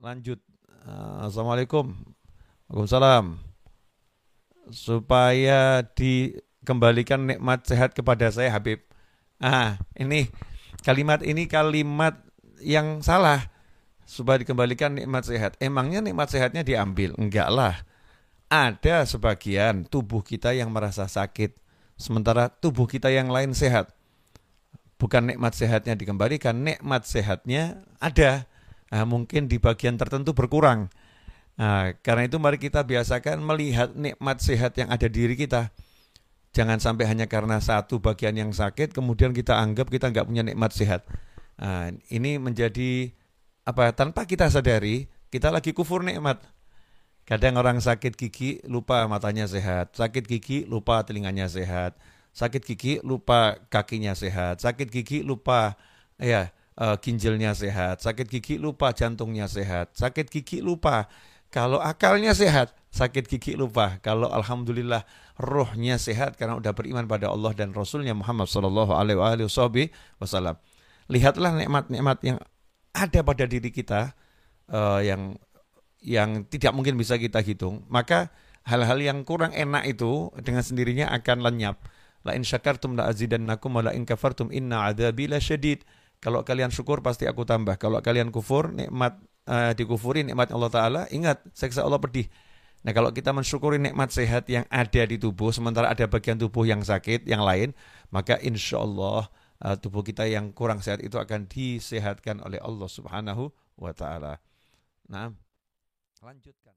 lanjut. Uh, Assalamualaikum. Waalaikumsalam. Supaya dikembalikan nikmat sehat kepada saya Habib. Ah, ini kalimat ini kalimat yang salah. Supaya dikembalikan nikmat sehat. Emangnya nikmat sehatnya diambil? Enggak lah. Ada sebagian tubuh kita yang merasa sakit. Sementara tubuh kita yang lain sehat. Bukan nikmat sehatnya dikembalikan, nikmat sehatnya ada Nah, mungkin di bagian tertentu berkurang. Nah, karena itu mari kita biasakan melihat nikmat sehat yang ada di diri kita. Jangan sampai hanya karena satu bagian yang sakit, kemudian kita anggap kita nggak punya nikmat sehat. Nah, ini menjadi apa? Tanpa kita sadari, kita lagi kufur nikmat. Kadang orang sakit gigi lupa matanya sehat, sakit gigi lupa telinganya sehat, sakit gigi lupa kakinya sehat, sakit gigi lupa ya uh, ginjalnya sehat, sakit gigi lupa jantungnya sehat, sakit gigi lupa kalau akalnya sehat, sakit gigi lupa kalau alhamdulillah rohnya sehat karena udah beriman pada Allah dan Rasulnya Muhammad Shallallahu Alaihi Wasallam. Lihatlah nikmat-nikmat yang ada pada diri kita uh, yang yang tidak mungkin bisa kita hitung. Maka hal-hal yang kurang enak itu dengan sendirinya akan lenyap. La in syakartum la azidannakum wa la in kafartum inna adzabi lasyadid. Kalau kalian syukur pasti aku tambah. Kalau kalian kufur, nikmat uh, dikufuri nikmat Allah Ta'ala, ingat, seksa Allah pedih. Nah kalau kita mensyukuri nikmat sehat yang ada di tubuh, sementara ada bagian tubuh yang sakit, yang lain, maka insya Allah uh, tubuh kita yang kurang sehat itu akan disehatkan oleh Allah Subhanahu wa Ta'ala. Nah, lanjutkan.